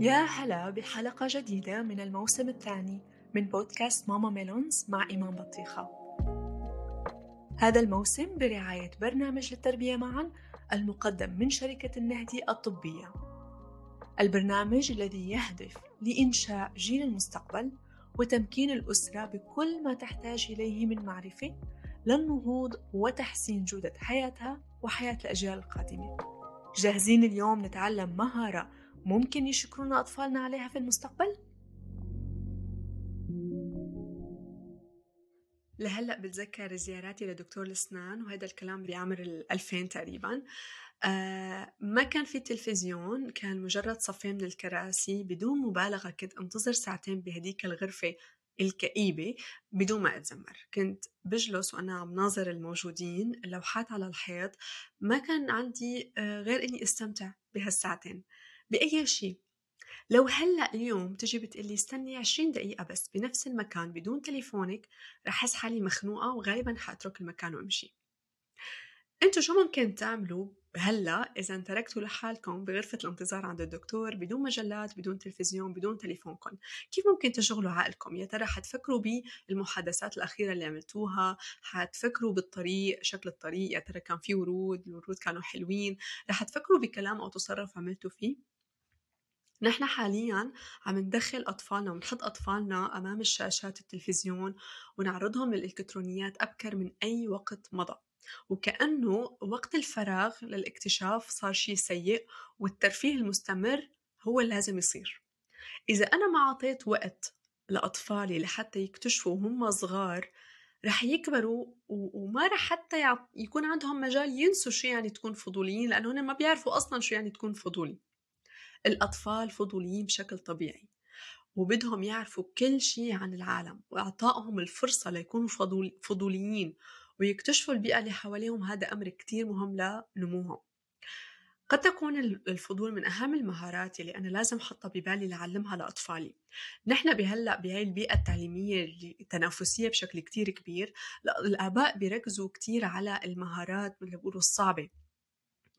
يا هلا بحلقة جديدة من الموسم الثاني من بودكاست ماما ميلونز مع إيمان بطيخة. هذا الموسم برعاية برنامج للتربية معا المقدم من شركة النهدي الطبية. البرنامج الذي يهدف لإنشاء جيل المستقبل وتمكين الأسرة بكل ما تحتاج إليه من معرفة للنهوض وتحسين جودة حياتها وحياة الأجيال القادمة. جاهزين اليوم نتعلم مهارة ممكن يشكرونا أطفالنا عليها في المستقبل؟ لهلأ بتذكر زياراتي لدكتور الأسنان وهذا الكلام بعمر الألفين تقريبا. آه ما كان في تلفزيون كان مجرد صفين من الكراسي بدون مبالغة كنت أنتظر ساعتين بهديك الغرفة الكئيبة بدون ما أتذمر. كنت بجلس وأنا عم ناظر الموجودين اللوحات على الحيط. ما كان عندي آه، غير إني أستمتع بهالساعتين. بأي شيء لو هلأ اليوم تجي بتقلي استني 20 دقيقة بس بنفس المكان بدون تليفونك رح أحس حالي مخنوقة وغالبا حأترك المكان وأمشي. انتو شو ممكن تعملوا هلأ إذا تركتوا لحالكم بغرفة الانتظار عند الدكتور بدون مجلات بدون تلفزيون بدون تليفونكم؟ كيف ممكن تشغلوا عقلكم؟ يا ترى حتفكروا بالمحادثات الأخيرة اللي عملتوها؟ حتفكروا بالطريق شكل الطريق؟ يا ترى كان في ورود؟ الورود كانوا حلوين؟ رح تفكروا بكلام أو تصرف عملتوا فيه؟ نحن حاليا عم ندخل أطفالنا ونحط أطفالنا أمام الشاشات التلفزيون ونعرضهم للإلكترونيات أبكر من أي وقت مضى. وكأنه وقت الفراغ للاكتشاف صار شيء سيء والترفيه المستمر هو اللي لازم يصير. إذا أنا ما أعطيت وقت لأطفالي لحتى يكتشفوا وهم صغار رح يكبروا وما رح حتى يكون عندهم مجال ينسوا شو يعني تكون فضوليين لأنه هن ما بيعرفوا أصلا شو يعني تكون فضولي. الأطفال فضوليين بشكل طبيعي وبدهم يعرفوا كل شيء عن العالم وإعطائهم الفرصة ليكونوا فضوليين ويكتشفوا البيئة اللي حواليهم. هذا أمر كتير مهم لنموهم. قد تكون الفضول من أهم المهارات اللي أنا لازم أحطها ببالي لأعلمها لأطفالي. نحن بهلأ بهاي البيئة التعليمية التنافسية بشكل كتير كبير الآباء بيركزوا كتير على المهارات اللي بيقولوا الصعبة.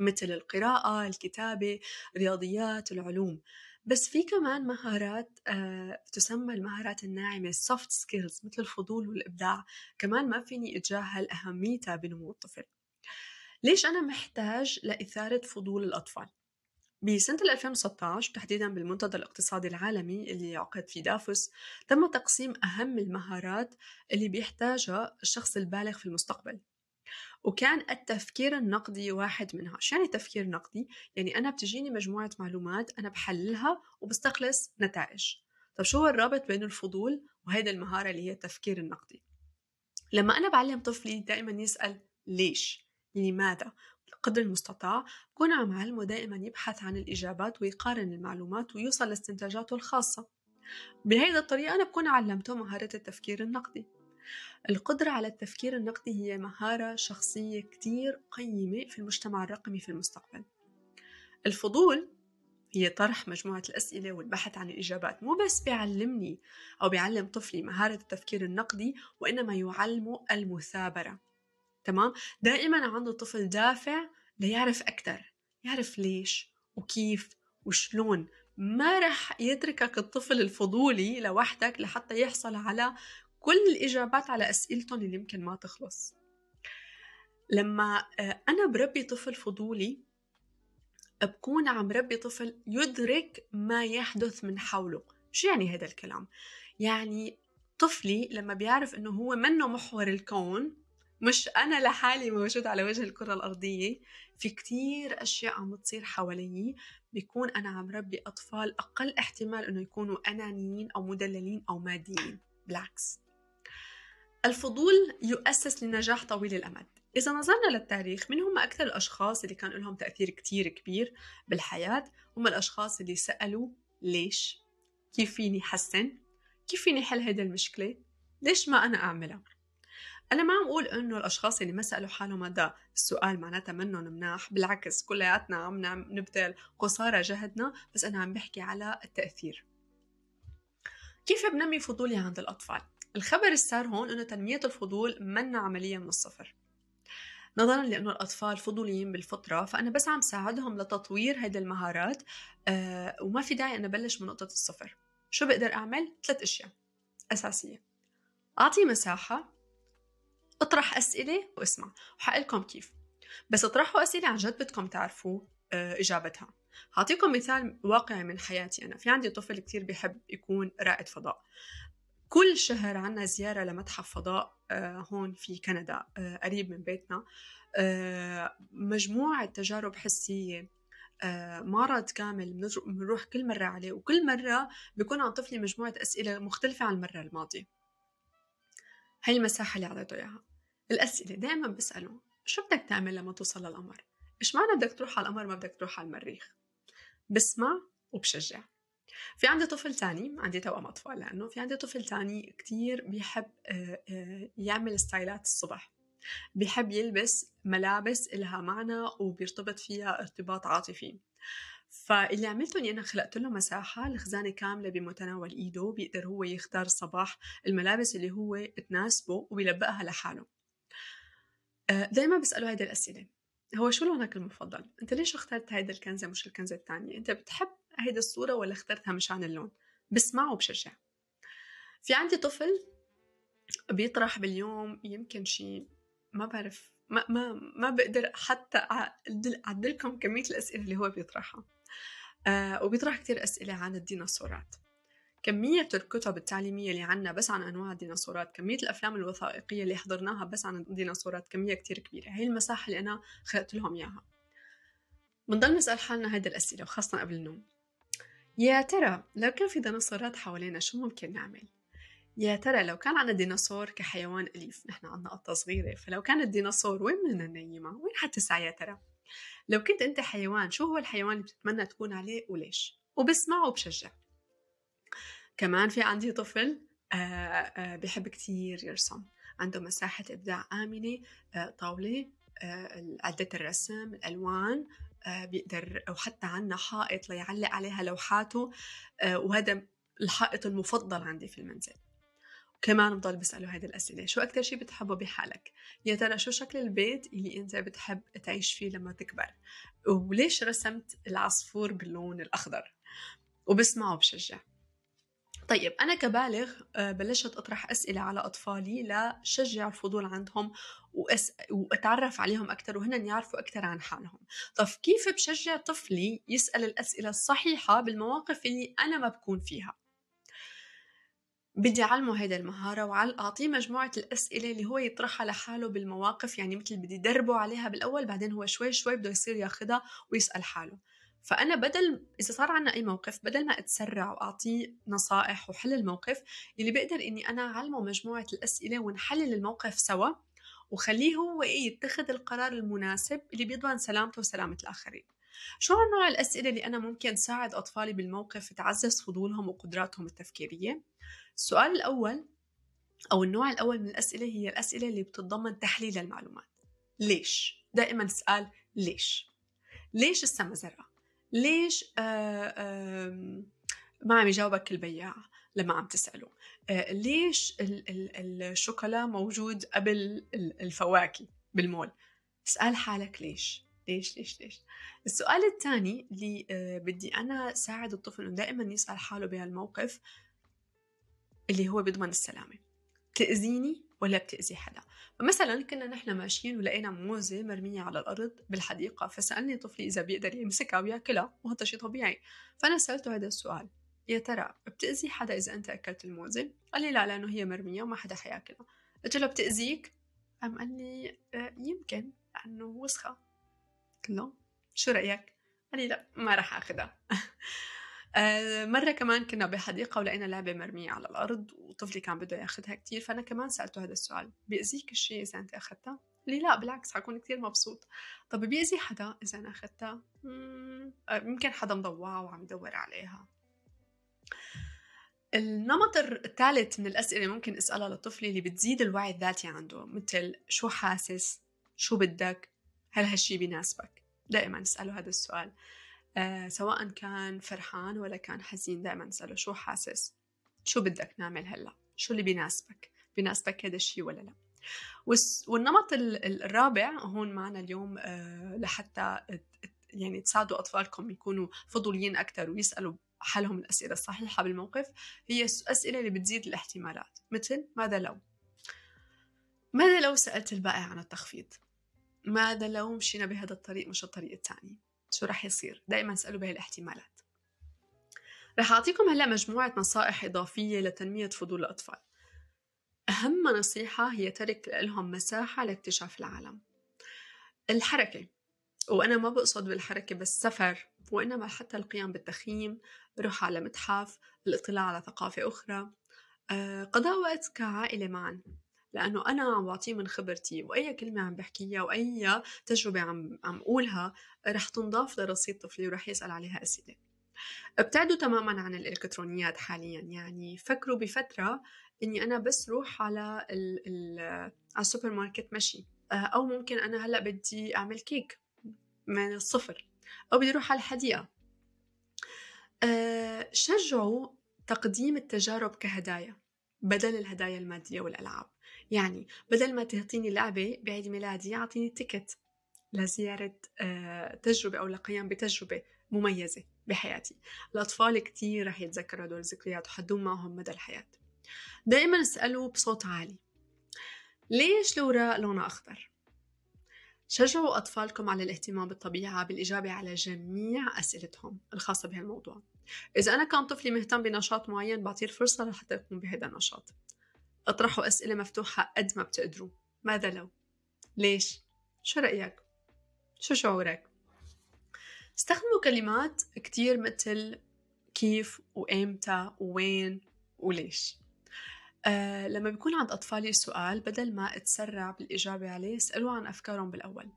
مثل القراءة، الكتابة، الرياضيات، العلوم. بس في كمان مهارات آه، تسمى المهارات الناعمة soft skills مثل الفضول والإبداع. كمان ما فيني أتجاهل أهميتها بنمو الطفل. ليش أنا محتاج لإثارة فضول الأطفال؟ بسنة 2016 تحديدا بالمنتدى الاقتصادي العالمي اللي عقد في دافوس تم تقسيم أهم المهارات اللي بيحتاجها الشخص البالغ في المستقبل. وكان التفكير النقدي واحد منها. شو يعني تفكير نقدي؟ يعني أنا بتجيني مجموعة معلومات أنا بحللها وبستخلص نتائج. طب شو هو الرابط بين الفضول وهيدا المهارة اللي هي التفكير النقدي؟ لما أنا بعلم طفلي دائما يسأل ليش؟ لماذا قدر المستطاع. بكون عم علمه دائما يبحث عن الإجابات ويقارن المعلومات ويوصل لاستنتاجاته الخاصة. بهيدا الطريقة أنا بكون علمته مهارة التفكير النقدي. القدرة على التفكير النقدي هي مهارة شخصية كتير قيمة في المجتمع الرقمي في المستقبل. الفضول هي طرح مجموعة الأسئلة والبحث عن الإجابات مو بس بيعلمني أو بيعلم طفلي مهارة التفكير النقدي وإنما يعلمه المثابرة. تمام؟ دائما عنده طفل دافع ليعرف أكثر يعرف ليش وكيف وشلون. ما رح يتركك الطفل الفضولي لوحدك لحتى يحصل على كل الإجابات على أسئلتهم اللي يمكن ما تخلص. لما آه، أنا بربي طفل فضولي بكون عم ربي طفل يدرك ما يحدث من حوله. شو يعني هذا الكلام؟ يعني طفلي لما بيعرف إنه هو منه محور الكون مش أنا لحالي موجود على وجه الكرة الأرضية في كتير أشياء عم بتصير حوالي بيكون أنا عم ربي أطفال أقل احتمال إنه يكونوا أنانيين أو مدللين أو ماديين. بالعكس. الفضول يؤسس لنجاح طويل الأمد. إذا نظرنا للتاريخ من هم أكثر الأشخاص اللي كان لهم تأثير كتير كبير بالحياة؟ هم الأشخاص اللي سألوا ليش؟ كيف فيني حسن كيف فيني حل هيدا المشكلة؟ ليش ما أنا أعملها؟ أنا ما عم أقول إنه الأشخاص اللي ما سألوا حالهم هذا السؤال معناتها منهم مناح بالعكس كلياتنا عم نبذل قصارى جهدنا بس أنا عم بحكي على التأثير. كيف بنمي فضولي عند الأطفال؟ الخبر السار هون إنه تنمية الفضول منا عملية من الصفر نظرا لأنه الأطفال فضوليين بالفطرة فأنا بس عم ساعدهم لتطوير هيدي المهارات آه وما في داعي اني أبلش من نقطة الصفر شو بقدر أعمل؟ ثلاث أشياء أساسية. أعطي مساحة اطرح أسئلة واسمع. وحقلكم كيف. بس اطرحوا أسئلة عن جد بدكم تعرفوا آه إجابتها. هعطيكم مثال واقعي من حياتي أنا. في عندي طفل كتير بيحب يكون رائد فضاء. كل شهر عنا زيارة لمتحف فضاء آه، هون في كندا آه، قريب من بيتنا آه، مجموعة تجارب حسية معرض كامل بنروح كل مرة عليه وكل مرة بيكون عن طفلي مجموعة أسئلة مختلفة عن المرة الماضية هاي المساحة اللي أعطيته إياها الأسئلة دائما بسأله شو بدك تعمل لما توصل للقمر؟ إيش معنى بدك تروح على القمر ما بدك تروح على المريخ؟ بسمع وبشجع في عندي طفل تاني عندي توأم أطفال لأنه في عندي طفل تاني كتير بيحب آه، آه، يعمل ستايلات الصبح بيحب يلبس ملابس إلها معنى وبيرتبط فيها ارتباط عاطفي فاللي عملته إني أنا خلقت له مساحة الخزانه كاملة بمتناول إيده بيقدر هو يختار الصباح الملابس اللي هو تناسبه وبيلبقها لحاله آه، دائما بسأله هيدي الأسئلة هو شو لونك المفضل؟ أنت ليش اخترت هيدا الكنزة مش الكنزة الثانية؟ أنت بتحب هيدا الصورة ولا اخترتها مشان اللون؟ بسمع وبشجع في عندي طفل بيطرح باليوم يمكن شيء ما بعرف ما ما ما بقدر حتى أعدل أعدلكم كمية الأسئلة اللي هو بيطرحها. آه وبيطرح كثير أسئلة عن الديناصورات. كمية الكتب التعليمية اللي عنا بس عن أنواع الديناصورات كمية الأفلام الوثائقية اللي حضرناها بس عن الديناصورات كمية كتير كبيرة. هي المساحة اللي أنا خلقت لهم إياها. بنضل نسأل حالنا هيدا الأسئلة وخاصة قبل النوم. يا ترى لو كان في ديناصورات حوالينا شو ممكن نعمل؟ يا ترى لو كان عنا ديناصور كحيوان أليف نحن عنا قطة صغيرة فلو كان الديناصور وين بدنا ننيمها؟ وين حتسعى يا ترى؟ لو كنت أنت حيوان شو هو الحيوان اللي بتتمنى تكون عليه وليش؟ وبسمع وبشجع كمان في عندي طفل آه، آه، بحب كتير يرسم عنده مساحة إبداع آمنة آه، طاولة عدة الرسم الألوان بيقدر أو حتى عنا حائط ليعلق عليها لوحاته آه، وهذا الحائط المفضل عندي في المنزل. كمان بضل بسأله هيدي الأسئلة شو أكتر شي بتحبه بحالك؟ يا ترى شو شكل البيت اللي أنت بتحب تعيش فيه لما تكبر؟ وليش رسمت العصفور باللون الأخضر؟ وبسمعه بشجع. طيب أنا كبالغ آه، بلشت أطرح أسئلة على أطفالي لشجع الفضول عندهم وأس... وأتعرف عليهم أكثر وهن يعرفوا أكثر عن حالهم. طب كيف بشجع طفلي يسأل الأسئلة الصحيحة بالمواقف اللي أنا ما بكون فيها؟ بدي أعلمه هيدا المهارة وأعطيه مجموعة الأسئلة اللي هو يطرحها لحاله بالمواقف يعني مثل بدي دربه عليها بالأول بعدين هو شوي شوي بده يصير ياخدها ويسأل حاله. فأنا بدل إذا صار عنا أي موقف بدل ما أتسرع وأعطيه نصائح وحل الموقف اللي بقدر إني أنا أعلمه مجموعة الأسئلة ونحلل الموقف سوا وخليه هو إيه يتخذ القرار المناسب اللي بيضمن سلامته وسلامة الآخرين شو نوع الأسئلة اللي أنا ممكن ساعد أطفالي بالموقف تعزز فضولهم وقدراتهم التفكيرية؟ السؤال الأول أو النوع الأول من الأسئلة هي الأسئلة اللي بتتضمن تحليل المعلومات ليش؟ دائما سؤال ليش؟ ليش السما زرقاء؟ ليش آه، آه، ما عم يجاوبك البياع لما عم تسأله؟ آه، ليش الشوكولا موجود قبل الفواكه بالمول؟ اسأل حالك ليش؟ ليش ليش ليش؟ السؤال الثاني اللي بدي أنا ساعد الطفل إنه دائما يسأل حاله بهالموقف اللي هو بيضمن السلامة. تأذيني؟ ولا بتأذي حدا فمثلا كنا نحن ماشيين ولقينا موزة مرمية على الأرض بالحديقة فسألني طفلي إذا بيقدر يمسكها ويأكلها وهذا شيء طبيعي فأنا سألته هذا السؤال يا ترى بتأذي حدا إذا أنت أكلت الموزة؟ قال لي لا لأنه هي مرمية وما حدا حيأكلها قلت له بتأذيك؟ قام قال لي آه، يمكن لأنه وسخة قلت له شو رأيك؟ قال لي لا ما راح أخذها آه، مرة كمان كنا بحديقة ولقينا لعبة مرمية على الأرض وطفلي كان بده ياخذها كتير فأنا كمان سألته هذا السؤال بيأذيك الشيء إذا أنت أخذتها؟ لي لا بالعكس حكون كتير مبسوط طب بيأذي حدا إذا أنا أخذتها؟ آه، يمكن حدا مضوعة وعم يدور عليها النمط الثالث من الأسئلة ممكن أسألها لطفلي اللي بتزيد الوعي الذاتي عنده مثل شو حاسس؟ شو بدك؟ هل هالشي بيناسبك؟ دائما اسأله هذا السؤال آه سواء كان فرحان ولا كان حزين دائما أسأله شو حاسس؟ شو بدك نعمل هلأ؟ شو اللي بيناسبك؟ بيناسبك هذا الشيء ولا لا؟ والنمط الرابع هون معنا اليوم آه، لحتى يعني تساعدوا أطفالكم يكونوا فضوليين أكثر ويسألوا حالهم الأسئلة الصحيحة بالموقف هي الأسئلة اللي بتزيد الاحتمالات. مثل ماذا لو؟ ماذا لو سألت البائع عن التخفيض؟ ماذا لو مشينا بهذا الطريق مش الطريق الثاني؟ شو رح يصير. دائما اسألوا بهي الاحتمالات. رح أعطيكم هلأ مجموعة نصائح إضافية لتنمية فضول الأطفال. أهم نصيحة هي ترك لهم مساحة لاكتشاف العالم. الحركة وأنا ما بقصد بالحركة بس سفر وإنما حتى القيام بالتخييم روح على متحف الاطلاع على ثقافة أخرى. آه، قضاء وقت كعائلة معا. لأنه أنا عم بعطيه من خبرتي وأي كلمة عم بحكيها وأي تجربة عم عم أقولها رح تنضاف لرصيد طفلي ورح يسأل عليها أسئلة. ابتعدوا تماما عن الإلكترونيات حاليا يعني فكروا بفترة إني أنا بس روح على ال ال على السوبر ماركت مشي. آه، أو ممكن أنا هلأ بدي أعمل كيك من الصفر أو بدي أروح على الحديقة. أه شجعوا تقديم التجارب كهدايا. بدل الهدايا المادية والألعاب. يعني بدل ما تعطيني لعبة بعيد ميلادي أعطيني ticket لزيارة أه تجربة أو لقيام بتجربة مميزة بحياتي. الأطفال كتير رح يتذكروا هدول الذكريات وحدوم معهم مدى الحياة. دائما اسألوا بصوت عالي. ليش الأوراق لونها أخضر؟ شجعوا أطفالكم على الاهتمام بالطبيعة بالإجابة على جميع أسئلتهم الخاصة بهالموضوع. إذا أنا كان طفلي مهتم بنشاط معين بعطيه الفرصة لحتى يقوم بهذا النشاط اطرحوا أسئلة مفتوحة قد ما بتقدروا ماذا لو؟ ليش؟ شو رأيك؟ شو شعورك؟ استخدموا كلمات كتير مثل كيف وإمتى ووين وليش أه لما بيكون عند أطفالي السؤال بدل ما أتسرع بالإجابة عليه اسألوا عن أفكارهم بالأول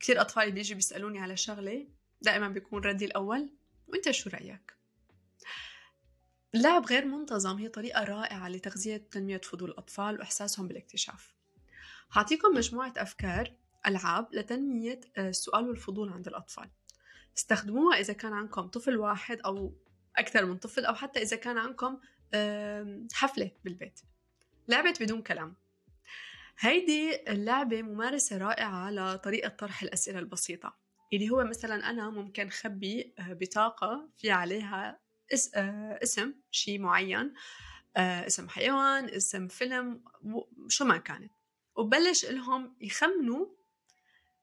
كثير أطفال بيجي بيسألوني على شغلة دائما بيكون ردي الأول وأنت شو رأيك؟ اللعب غير منتظم هي طريقة رائعة لتغذية تنمية فضول الأطفال وإحساسهم بالاكتشاف. هعطيكم مجموعة أفكار ألعاب لتنمية آه، السؤال والفضول عند الأطفال. استخدموها إذا كان عندكم طفل واحد أو أكثر من طفل أو حتى إذا كان عندكم حفلة بالبيت. لعبة بدون كلام. هيدي اللعبة ممارسة رائعة لطريقة طرح الأسئلة البسيطة. اللي هو مثلا أنا ممكن خبي آه، بطاقة في عليها آه، اسم شيء معين آه، اسم حيوان اسم فيلم شو ما كانت. وبلش لهم يخمنوا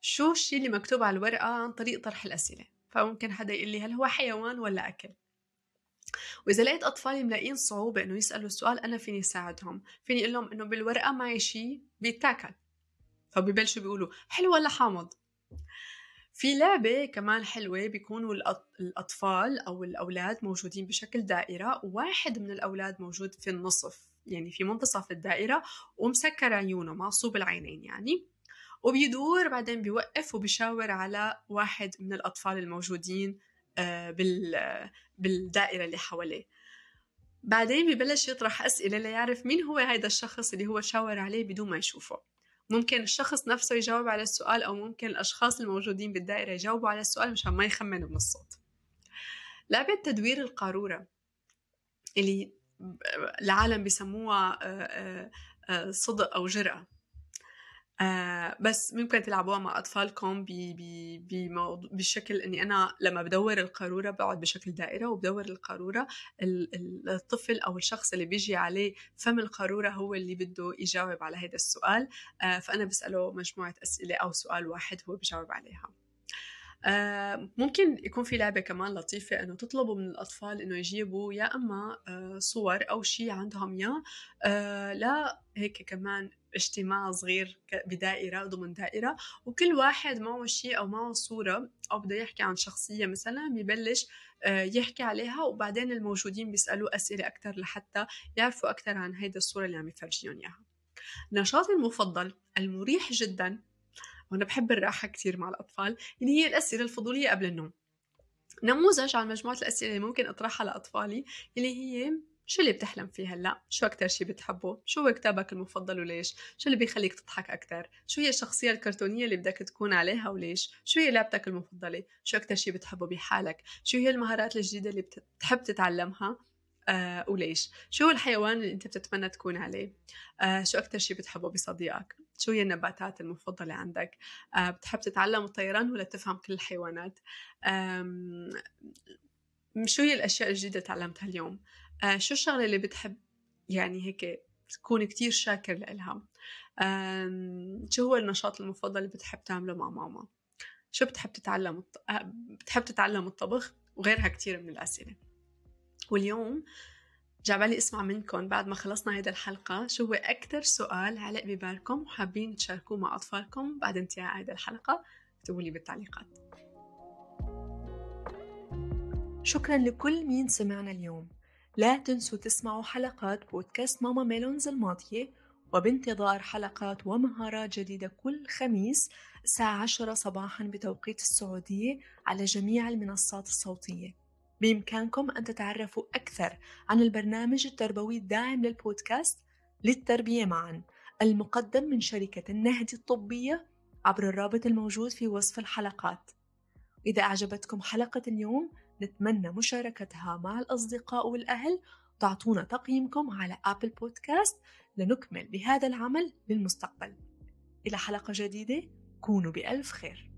شو الشيء اللي مكتوب على الورقة عن طريق طرح الأسئلة. فممكن حدا يقول لي هل هو حيوان ولا أكل؟ وإذا لقيت أطفالي ملاقيين صعوبة إنه يسألوا السؤال أنا فيني ساعدهم فيني أقول لهم إنه بالورقة معي شيء بيتاكل. فبيبلشوا بيقولوا حلو ولا حامض؟ في لعبة كمان حلوة بيكونوا الأطفال أو الأولاد موجودين بشكل دائرة وواحد من الأولاد موجود في النصف يعني في منتصف الدائرة ومسكر عيونه معصوب العينين يعني وبيدور بعدين بيوقف وبيشاور على واحد من الأطفال الموجودين آه، بالدائرة اللي حواليه. بعدين ببلش يطرح أسئلة ليعرف مين هو هذا الشخص اللي هو شاور عليه بدون ما يشوفه. ممكن الشخص نفسه يجاوب على السؤال أو ممكن الأشخاص الموجودين بالدائرة يجاوبوا على السؤال مشان ما يخمنوا من الصوت لعبة تدوير القارورة اللي العالم بيسموها آه، آه، صدق أو جرأة. آه بس ممكن تلعبوها مع أطفالكم بشكل إني أنا لما بدور القارورة بقعد بشكل دائرة وبدور القارورة الطفل أو الشخص اللي بيجي عليه فم القارورة هو اللي بده يجاوب على هذا السؤال. آه فأنا بسأله مجموعة أسئلة أو سؤال واحد هو بجاوب عليها. آه ممكن يكون في لعبة كمان لطيفة إنه تطلبوا من الأطفال إنه يجيبوا يا إما آه صور أو شيء عندهم إياه آه لا هيك كمان اجتماع صغير بدائرة ضمن دائرة وكل واحد معه شيء أو معه صورة أو بده يحكي عن شخصية مثلا ببلش آه، يحكي عليها وبعدين الموجودين بيسألوا أسئلة أكثر لحتى يعرفوا أكثر عن هيدا الصورة اللي عم يفرجيهم إياها. نشاطي المفضل المريح جدا وأنا بحب الراحة كثير مع الأطفال اللي هي الأسئلة الفضولية قبل النوم. نموذج عن مجموعة الأسئلة اللي ممكن أطرحها لأطفالي اللي هي شو اللي بتحلم فيه هلا؟ شو أكتر شي بتحبه؟ شو هو كتابك المفضل وليش؟ شو اللي بيخليك تضحك أكتر؟ شو هي الشخصية الكرتونية اللي بدك تكون عليها وليش؟ شو هي لعبتك المفضلة؟ شو أكتر شي بتحبه بحالك؟ شو هي المهارات الجديدة اللي بتحب تتعلمها؟ آه وليش شو هو الحيوان اللي أنت بتتمنى تكون عليه آه شو أكثر شيء بتحبه بصديقك شو هي النباتات المفضلة عندك آه بتحب تتعلم الطيران ولا تفهم كل الحيوانات شو هي الأشياء الجديدة تعلمتها اليوم آه شو الشغلة اللي بتحب؟ يعني هيك تكون كتير شاكر لها شو هو النشاط المفضل اللي بتحب تعمله مع ماما؟ شو بتحب تتعلم آه، بتحب تتعلم الطبخ؟ وغيرها كتير من الأسئلة. واليوم جعبالي أسمع منكم بعد ما خلصنا هيدا الحلقة شو هو أكتر سؤال علق ببالكم وحابين تشاركوه مع أطفالكم بعد انتهاء هيدا الحلقة؟ اكتبوا لي بالتعليقات. شكرا لكل مين سمعنا اليوم. لا تنسوا تسمعوا حلقات بودكاست ماما ميلونز الماضية وبانتظار حلقات ومهارات جديدة كل خميس الساعة 10 صباحا بتوقيت السعودية على جميع المنصات الصوتية. بإمكانكم أن تتعرفوا أكثر عن البرنامج التربوي الداعم للبودكاست للتربية معا المقدم من شركة النهدي الطبية عبر الرابط الموجود في وصف الحلقات. إذا أعجبتكم حلقة اليوم نتمنى مشاركتها مع الأصدقاء والأهل. تعطونا تقييمكم على أبل بودكاست لنكمل بهذا العمل للمستقبل إلى حلقة جديدة كونوا بألف خير.